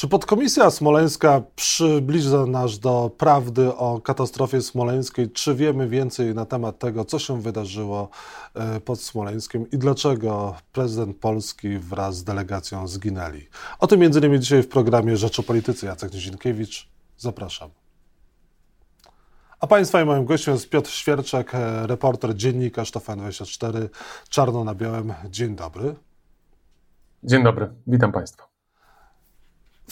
Czy podkomisja smoleńska przybliża nas do prawdy o katastrofie smoleńskiej? Czy wiemy więcej na temat tego, co się wydarzyło e, pod Smoleńskiem i dlaczego prezydent Polski wraz z delegacją zginęli? O tym między innymi dzisiaj w programie Rzeczopolitycy. Jacek Nizinkiewicz. Zapraszam. A Państwa i moim gościem jest Piotr Świerczek, e, reporter dziennikarz TVN24, czarno na białym. Dzień dobry. Dzień dobry, witam Państwa.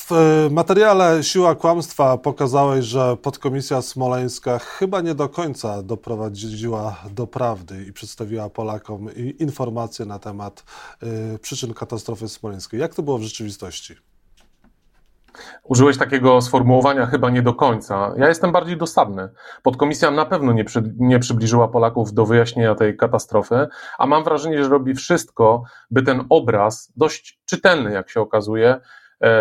W e, materiale Siła Kłamstwa pokazałeś, że podkomisja smoleńska chyba nie do końca doprowadziła do prawdy i przedstawiła Polakom informacje na temat y, przyczyn katastrofy smoleńskiej. Jak to było w rzeczywistości? Użyłeś takiego sformułowania chyba nie do końca. Ja jestem bardziej dosadny. Podkomisja na pewno nie, przy, nie przybliżyła Polaków do wyjaśnienia tej katastrofy, a mam wrażenie, że robi wszystko, by ten obraz, dość czytelny jak się okazuje, E,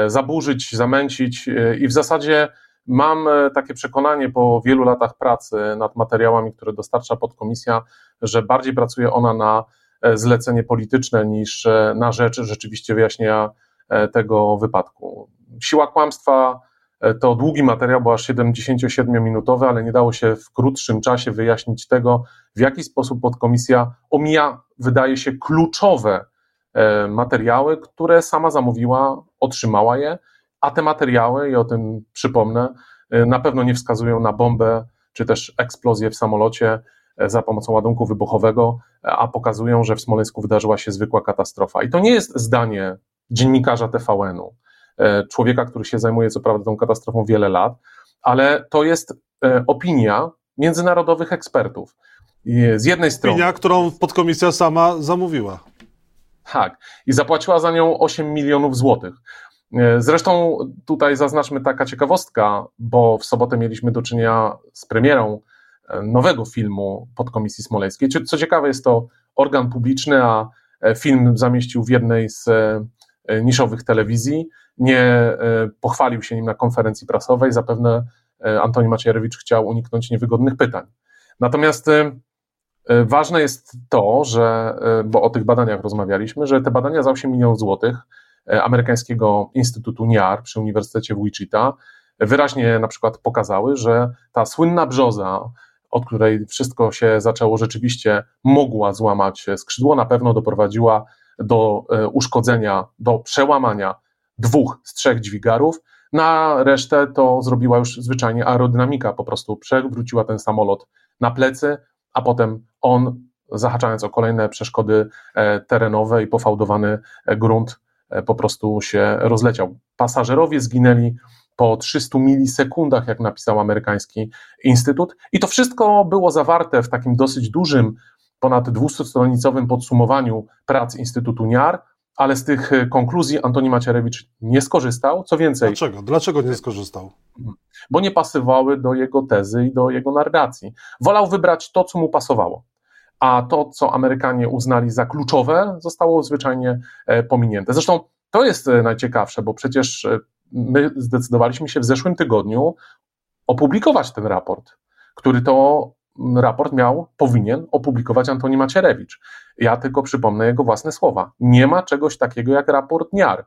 zaburzyć, zamęcić e, i w zasadzie mam e, takie przekonanie po wielu latach pracy nad materiałami, które dostarcza podkomisja, że bardziej pracuje ona na zlecenie polityczne niż na rzecz rzeczywiście wyjaśnienia tego wypadku. Siła kłamstwa to długi materiał, bo aż 77-minutowy, ale nie dało się w krótszym czasie wyjaśnić tego, w jaki sposób podkomisja omija, wydaje się, kluczowe E, materiały, które sama zamówiła, otrzymała je, a te materiały, i o tym przypomnę, e, na pewno nie wskazują na bombę czy też eksplozję w samolocie e, za pomocą ładunku wybuchowego, a pokazują, że w Smoleńsku wydarzyła się zwykła katastrofa. I to nie jest zdanie dziennikarza TVN-u, człowieka, który się zajmuje co prawda tą katastrofą wiele lat, ale to jest opinia międzynarodowych ekspertów. Z jednej strony. Opinia, którą podkomisja sama zamówiła. Tak. I zapłaciła za nią 8 milionów złotych. E, zresztą tutaj zaznaczmy taka ciekawostka, bo w sobotę mieliśmy do czynienia z premierą e, nowego filmu podkomisji smoleńskiej. Co ciekawe, jest to organ publiczny, a e, film zamieścił w jednej z niszowych telewizji. Nie pochwalił się nim na konferencji prasowej. Zapewne Antoni Macierewicz chciał uniknąć niewygodnych pytań. Natomiast ważne jest to, że, e, bo o tych badaniach rozmawialiśmy, że te badania za 8 milionów złotych e, amerykańskiego Instytutu NIAR przy Uniwersytecie w Wichita wyraźnie na przykład pokazały, że ta słynna brzoza, od której wszystko się zaczęło, rzeczywiście mogła złamać skrzydło, na pewno doprowadziła do uszkodzenia, do przełamania dwóch z trzech dźwigarów. Na resztę to zrobiła już zwyczajnie aerodynamika, po prostu przewróciła ten samolot na plecy, a potem on, zahaczając o kolejne przeszkody e, terenowe i pofałdowany e, grunt, e, po prostu się rozleciał. Pasażerowie zginęli po 300 milisekundach, jak napisał amerykański instytut, i to wszystko było zawarte w takim dosyć dużym, ponad 200-stronicowym podsumowaniu prac Instytutu NIAR, ale z tych e, konkluzji Antoni Macierewicz nie skorzystał. Co więcej. Dlaczego? Dlaczego nie skorzystał? Bo nie pasowały do jego tezy i do jego narracji. Wolał wybrać to, co mu pasowało. A to, co Amerykanie uznali za kluczowe, zostało zwyczajnie e, pominięte. Zresztą to jest e, najciekawsze, bo przecież my zdecydowaliśmy się w zeszłym tygodniu opublikować ten raport, który to raport miał, powinien opublikować Antoni Macierewicz. Ja tylko przypomnę jego własne słowa. Nie ma czegoś takiego jak raport NIAR.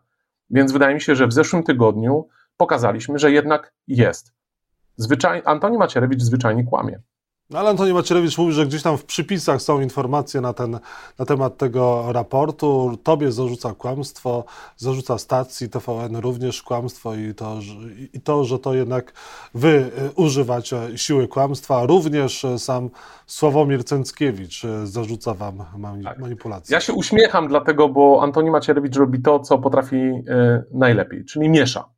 Więc wydaje mi się, że w zeszłym tygodniu pokazaliśmy, że jednak jest. Zwyczaj, Antoni Macierewicz zwyczajnie kłamie. No ale Antoni Macierewicz mówi, że gdzieś tam w przypisach są informacje na, ten, na temat tego raportu. Tobie zarzuca kłamstwo, zarzuca stacji TVN również kłamstwo i to, i to, że to jednak wy y, używacie siły kłamstwa. Również y, sam Sławomir Cęckiewicz y, zarzuca wam tak. manipulację. Ja się uśmiecham dlatego, bo Antoni Macierewicz robi to, co potrafi najlepiej, czyli miesza.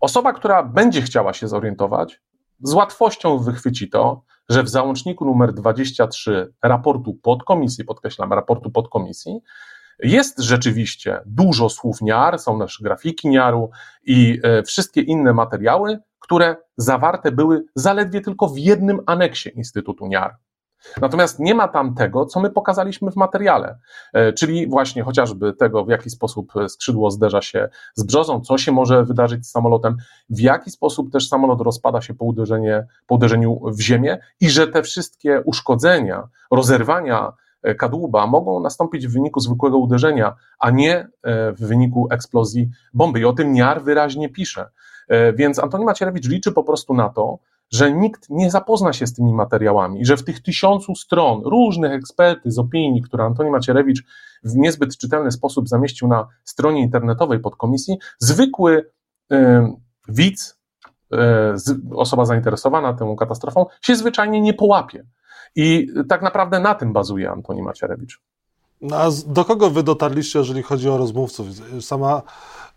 Osoba, która będzie chciała się zorientować, z łatwością wychwyci to, że w załączniku numer 23 raportu podkomisji, podkreślam, raportu podkomisji, jest rzeczywiście dużo słów NIAR, są nasze grafiki NIAR-u i e, wszystkie inne materiały, które zawarte były zaledwie tylko w jednym aneksie Instytutu NIAR. Natomiast nie ma tam tego, co my pokazaliśmy w materiale, e, czyli właśnie chociażby tego, w jaki sposób skrzydło zderza się z brzozą, co się może wydarzyć z samolotem, w jaki sposób też samolot rozpada się po, uderzenie, po uderzeniu w ziemię i że te wszystkie uszkodzenia, rozerwania kadłuba mogą nastąpić w wyniku zwykłego uderzenia, a nie w wyniku eksplozji bomby. I o tym Niar wyraźnie pisze. Więc Antoni Macierewicz liczy po prostu na to, że nikt nie zapozna się z tymi materiałami że w tych tysiącu stron różnych ekspertyz, opinii, które Antoni Macierewicz w niezbyt czytelny sposób zamieścił na stronie internetowej podkomisji, zwykły y, widz, y, osoba zainteresowana tą katastrofą, się zwyczajnie nie połapie. I tak naprawdę na tym bazuje Antoni Macierewicz. No a do kogo wy dotarliście, jeżeli chodzi o rozmówców? Sama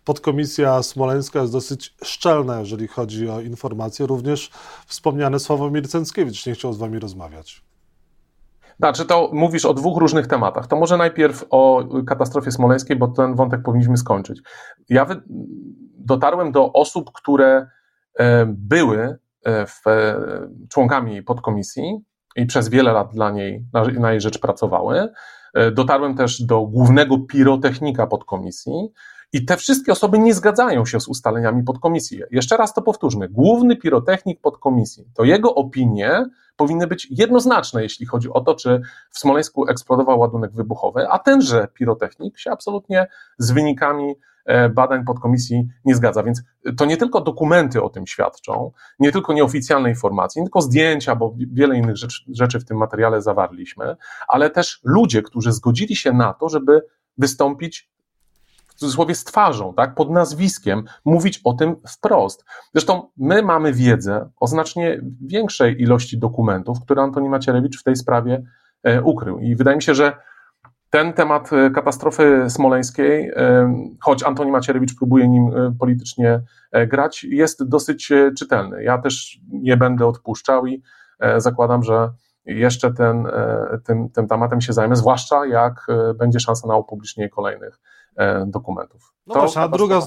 podkomisja smoleńska jest dosyć szczelna, jeżeli chodzi o informacje. Również wspomniany Sławomir Cęckiewicz nie chciał z wami rozmawiać. Znaczy, to mówisz o dwóch różnych tematach. To może najpierw o katastrofie smoleńskiej, bo ten wątek powinniśmy skończyć. Ja dotarłem do osób, które e, były e, w, e, członkami podkomisji i przez wiele lat dla niej, na, na jej rzecz pracowały. Dotarłem też do głównego pirotechnika podkomisji, i te wszystkie osoby nie zgadzają się z ustaleniami podkomisji. Jeszcze raz to powtórzmy. Główny pirotechnik podkomisji, to jego opinie powinny być jednoznaczne, jeśli chodzi o to, czy w Smoleńsku eksplodował ładunek wybuchowy, a tenże pirotechnik się absolutnie z wynikami e, badań podkomisji nie zgadza. Więc to nie tylko dokumenty o tym świadczą, nie tylko nieoficjalne informacje, nie tylko zdjęcia, bo wiele innych rzeczy, rzeczy w tym materiale zawarliśmy, ale też ludzie, którzy zgodzili się na to, żeby wystąpić cudzysłowie z twarzą, tak, pod nazwiskiem, mówić o tym wprost. Zresztą my mamy wiedzę o znacznie większej ilości dokumentów, które Antoni Macierewicz w tej sprawie e, ukrył. I wydaje mi się, że ten temat e, katastrofy smoleńskiej, e, choć Antoni Macierewicz próbuje nim politycznie grać, jest dosyć czytelny. Ja też nie będę odpuszczał i zakładam, że jeszcze ten, tym, tym tematem się zajmę, zwłaszcza jak będzie szansa na upublicznienie kolejnych E, dokumentów. No właśnie, a druga,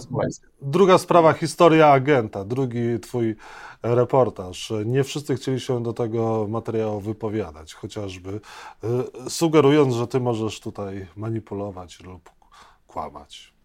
druga sprawa, historia agenta, drugi twój reportaż. Nie wszyscy chcieli się do tego materiału wypowiadać, chociażby e, sugerując, że ty możesz tutaj manipulować lub kłamać.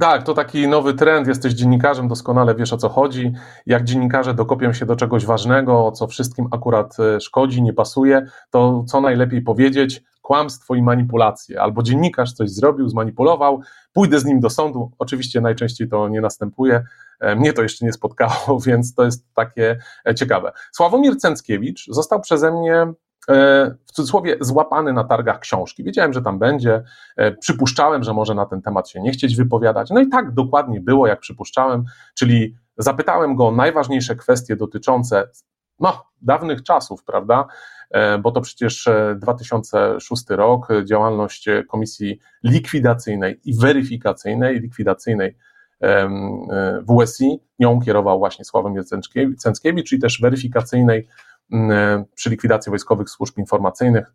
Tak, to taki nowy trend. Jesteś dziennikarzem, doskonale wiesz o co chodzi. Jak dziennikarze dokopią się do czegoś ważnego, co wszystkim akurat e, szkodzi, nie pasuje, to co najlepiej powiedzieć? Kłamstwo i manipulacje. Albo dziennikarz coś zrobił, zmanipulował, pójdę z nim do sądu. Oczywiście najczęściej to nie następuje. E, mnie to jeszcze nie spotkało, więc to jest takie e, ciekawe. Sławomir Cęckiewicz został przeze mnie E, w cudzysłowie złapany na targach książki. Wiedziałem, że tam będzie, przypuszczałem, że może na ten temat się nie chcieć wypowiadać. No i tak dokładnie było, jak przypuszczałem, czyli zapytałem go o najważniejsze kwestie dotyczące no, dawnych czasów, prawda? E, bo to przecież 2006 rok, działalność Komisji Likwidacyjnej i Weryfikacyjnej, likwidacyjnej WSI, nią kierował właśnie Sławomir Cęckiewicz, czyli też weryfikacyjnej E, przy likwidacji wojskowych służb informacyjnych.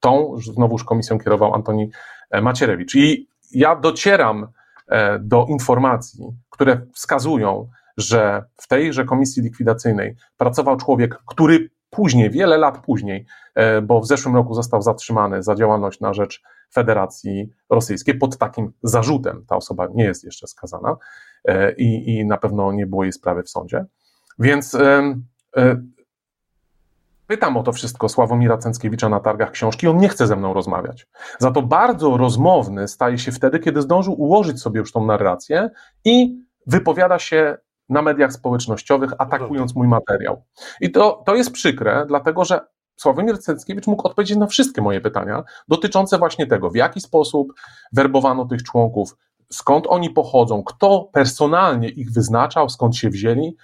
Tą znowuż komisją kierował Antoni e, Macierewicz. I ja docieram e, do informacji, które wskazują, że w tejże komisji likwidacyjnej pracował człowiek, który później, wiele lat później, bo w zeszłym roku został zatrzymany za działalność na rzecz Federacji Rosyjskiej pod takim zarzutem. Ta osoba nie jest jeszcze skazana i, i na pewno nie było jej sprawy w sądzie. Więc Pytam o to wszystko Sławomira Cęckiewicza na targach książki, on nie chce ze mną rozmawiać. Za to bardzo rozmowny staje się wtedy, kiedy zdążył ułożyć sobie już tą narrację i wypowiada się na mediach społecznościowych, atakując mój materiał. I to, to jest przykre, dlatego że Sławomir Cęckiewicz mógł odpowiedzieć na wszystkie moje pytania dotyczące właśnie tego, w jaki sposób werbowano tych członków, skąd oni pochodzą, kto personalnie ich wyznaczał, skąd się wzięli.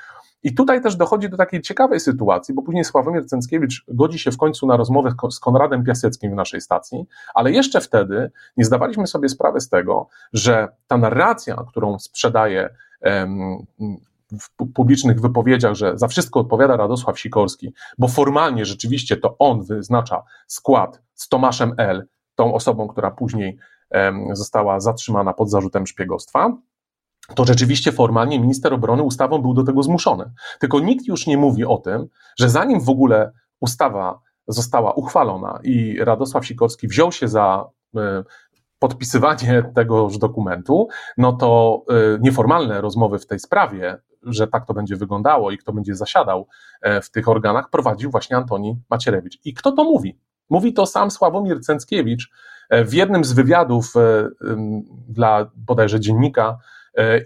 I tutaj też dochodzi do takiej ciekawej sytuacji, bo później Sławomir Cęckiewicz godzi się w końcu na rozmowę z Konradem Piaseckim w naszej stacji, ale jeszcze wtedy nie zdawaliśmy sobie sprawy z tego, że ta narracja, którą sprzedaje w publicznych wypowiedziach, że za wszystko odpowiada Radosław Sikorski, bo formalnie rzeczywiście to on wyznacza skład z Tomaszem L., tą osobą, która później została zatrzymana pod zarzutem szpiegostwa, to rzeczywiście formalnie minister obrony ustawą był do tego zmuszony. Tylko nikt już nie mówi o tym, że zanim w ogóle ustawa została uchwalona i Radosław Sikorski wziął się za e, podpisywanie tegoż dokumentu, no to e, nieformalne rozmowy w tej sprawie, że tak to będzie wyglądało i kto będzie zasiadał e, w tych organach, prowadził właśnie Antoni Macierewicz. I kto to mówi? Mówi to sam Sławomir Cęckiewicz w jednym z wywiadów dla bodajże dziennika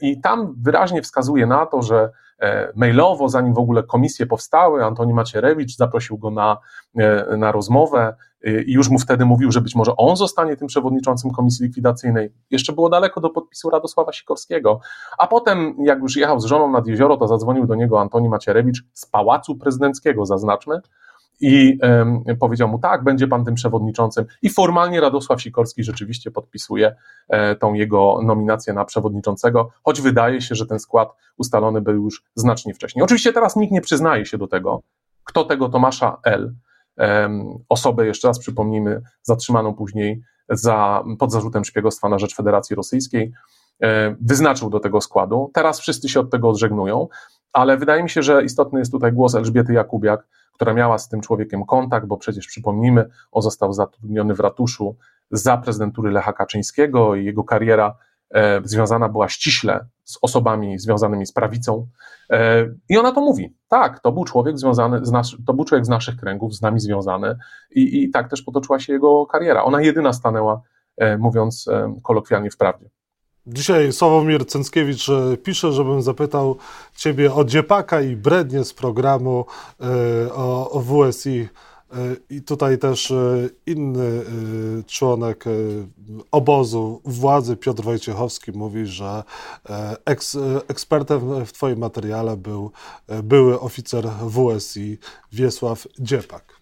i tam wyraźnie wskazuje na to, że mailowo, zanim w ogóle komisje powstały, Antoni Macierewicz zaprosił go na, na rozmowę i już mu wtedy mówił, że być może on zostanie tym przewodniczącym komisji likwidacyjnej. Jeszcze było daleko do podpisu Radosława Sikorskiego. A potem, jak już jechał z żoną nad jezioro, to zadzwonił do niego Antoni Macierewicz z pałacu prezydenckiego, zaznaczmy, i powiedział mu, tak, będzie pan tym przewodniczącym. I formalnie Radosław Sikorski rzeczywiście podpisuje e, tą jego nominację na przewodniczącego, choć wydaje się, że ten skład ustalony był już znacznie wcześniej. Oczywiście teraz nikt nie przyznaje się do tego, kto tego Tomasza L osobę, jeszcze raz przypomnijmy, zatrzymaną później za, pod zarzutem szpiegostwa na rzecz Federacji Rosyjskiej, e, wyznaczył do tego składu. Teraz wszyscy się od tego odżegnują, ale wydaje mi się, że istotny jest tutaj głos Elżbiety Jakubiak, która miała z tym człowiekiem kontakt, bo przecież przypomnijmy, on został zatrudniony w ratuszu za prezydentury Lecha Kaczyńskiego i jego kariera E, związana była ściśle z osobami związanymi z prawicą. E, I ona to mówi. Tak, to był człowiek związany, z nas, to był człowiek z naszych kręgów, z nami związany i, i tak też potoczyła się jego kariera. Ona jedyna stanęła, e, mówiąc kolokwialnie, w prawdzie. Dzisiaj Sławomir Cęckiewicz pisze, żebym zapytał Ciebie o Dziepaka i Brednie z programu o, o WSI E, I tutaj też e, inny e, członek obozu władzy, Piotr Wojciechowski, mówi, że eks, ekspertem w Twoim materiale był były oficer WSI Wiesław Dziepak.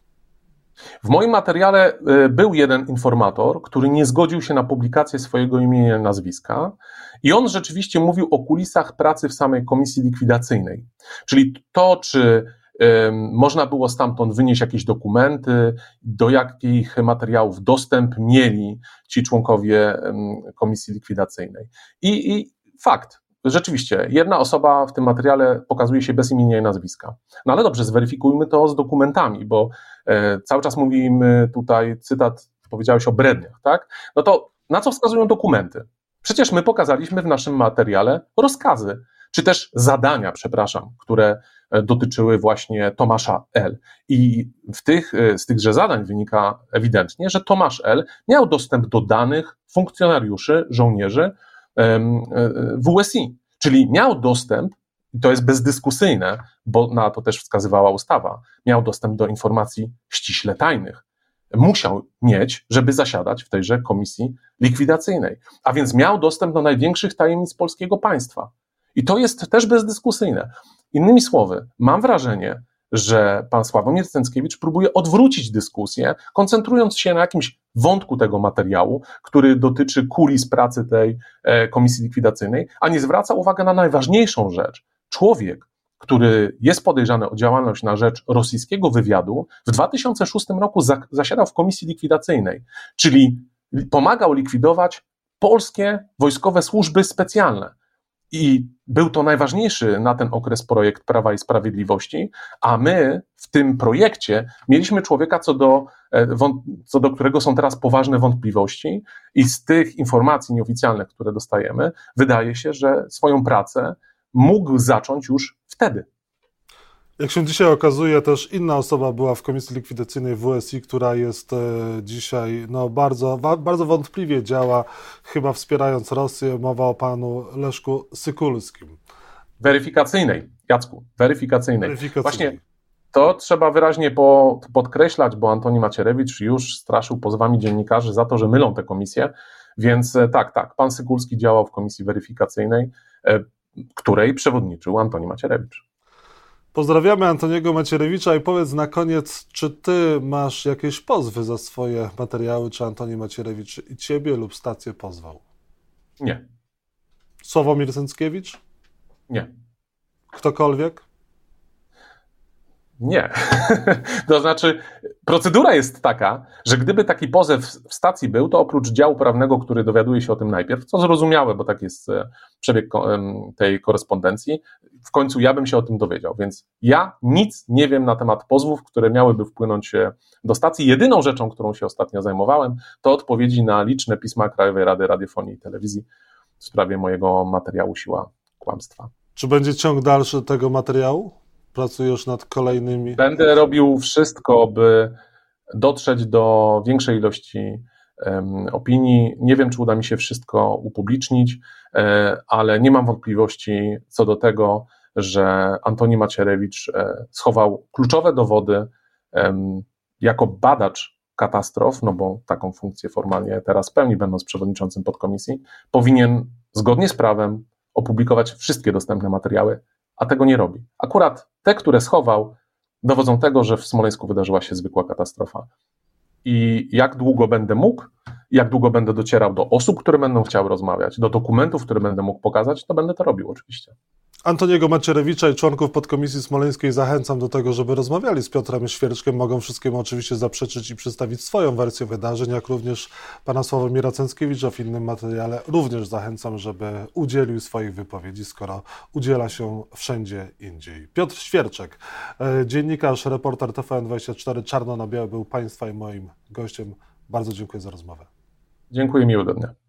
W moim materiale był jeden informator, który nie zgodził się na publikację swojego imienia i nazwiska, i on rzeczywiście mówił o kulisach pracy w samej komisji likwidacyjnej. Czyli to, czy można było stamtąd wynieść jakieś dokumenty, do jakich materiałów dostęp mieli ci członkowie komisji likwidacyjnej. I, i fakt, Rzeczywiście, jedna osoba w tym materiale pokazuje się bez imienia i nazwiska. No ale dobrze, zweryfikujmy to z dokumentami, bo e, cały czas mówimy tutaj, cytat, powiedziałeś o bredniach, tak? No to na co wskazują dokumenty? Przecież my pokazaliśmy w naszym materiale rozkazy, czy też zadania, przepraszam, które E, dotyczyły właśnie Tomasza L. I w tych, e, z tychże zadań wynika ewidentnie, że Tomasz L. miał dostęp do danych funkcjonariuszy, żołnierzy WSI, czyli miał dostęp, i to jest bezdyskusyjne, bo na to też wskazywała ustawa, miał dostęp do informacji ściśle tajnych. Musiał mieć, żeby zasiadać w tejże komisji likwidacyjnej. A więc miał dostęp do największych tajemnic polskiego państwa. I to jest też bezdyskusyjne. Innymi słowy, mam wrażenie, że pan Sławomir Cęckiewicz próbuje odwrócić dyskusję, koncentrując się na jakimś wątku tego materiału, który dotyczy kulis pracy tej e, komisji likwidacyjnej, a nie zwraca uwagi na najważniejszą rzecz. Człowiek, który jest podejrzany o działalność na rzecz rosyjskiego wywiadu, w 2006 roku zasiadał w komisji likwidacyjnej, czyli pomagał likwidować polskie wojskowe służby specjalne. I był to najważniejszy na ten okres projekt Prawa i Sprawiedliwości, a my w tym projekcie mieliśmy człowieka, co do, e, co do którego są teraz poważne wątpliwości, i z tych informacji nieoficjalnych, które dostajemy, wydaje się, że swoją pracę mógł zacząć już wtedy. Jak się dzisiaj okazuje, też inna osoba była w komisji likwidacyjnej WSI, która jest e, dzisiaj no, bardzo, bardzo wątpliwie działa, chyba wspierając Rosję. Mowa o panu Leszku Sykulskim. Weryfikacyjnej, Jacku, weryfikacyjnej. weryfikacyjnej. Właśnie to trzeba wyraźnie po, podkreślać, bo Antoni Macierewicz już straszył pozwami dziennikarzy za to, że mylą te komisje. Więc e, tak, tak, pan Sykulski działał w komisji weryfikacyjnej, e, której przewodniczył Antoni Macierewicz. Pozdrawiamy Antoniego Macierewicza i powiedz na koniec, czy ty masz jakieś pozwy za swoje materiały, czy Antoni Macierewicz i ciebie lub stację pozwał? Nie. Sławomir Sęckiewicz? Nie. Ktokolwiek? Nie. to znaczy, procedura jest taka, że gdyby taki pozew w stacji był, to oprócz działu prawnego, który dowiaduje się o tym najpierw, co zrozumiałe, bo tak jest e, przebieg tej korespondencji, w końcu ja bym się o tym dowiedział. Więc ja nic nie wiem na temat pozwów, które miałyby wpłynąć e, do stacji. Jedyną rzeczą, którą się ostatnio zajmowałem, to odpowiedzi na liczne pisma Krajowej Rady Radiofonii i Telewizji w sprawie mojego materiału Siła Kłamstwa. Czy będzie ciąg dalszy tego materiału? Pracujesz nad kolejnymi? Będę robił wszystko, by dotrzeć do większej ilości opinii. Nie wiem, czy uda mi się wszystko upublicznić, e, ale nie mam wątpliwości co do tego, że Antoni Macierewicz e, schował kluczowe dowody jako badacz katastrof, no bo taką funkcję formalnie teraz pełni, będąc przewodniczącym podkomisji, powinien zgodnie z prawem opublikować wszystkie dostępne materiały, a tego nie robi. Akurat te, które schował, dowodzą tego, że w Smoleńsku wydarzyła się zwykła katastrofa. I jak długo będę mógł, jak długo będę docierał do osób, które będą chciały rozmawiać, do dokumentów, które będę mógł pokazać, to będę to robił oczywiście. Antoniego Macierewicza i członków podkomisji smoleńskiej zachęcam do tego, żeby rozmawiali z Piotrem Świerczkiem. Mogą wszystkiemu oczywiście zaprzeczyć i przedstawić swoją wersję wydarzeń, jak również pana Sławomira Cęckiewicza w innym materiale. Również zachęcam, żeby udzielił swoich wypowiedzi, skoro udziela się wszędzie indziej. Piotr Świerczek, e, dziennikarz, reporter TVN24, czarno na białe był państwa i moim gościem. Bardzo dziękuję za rozmowę. Dziękuję, miłego dnia.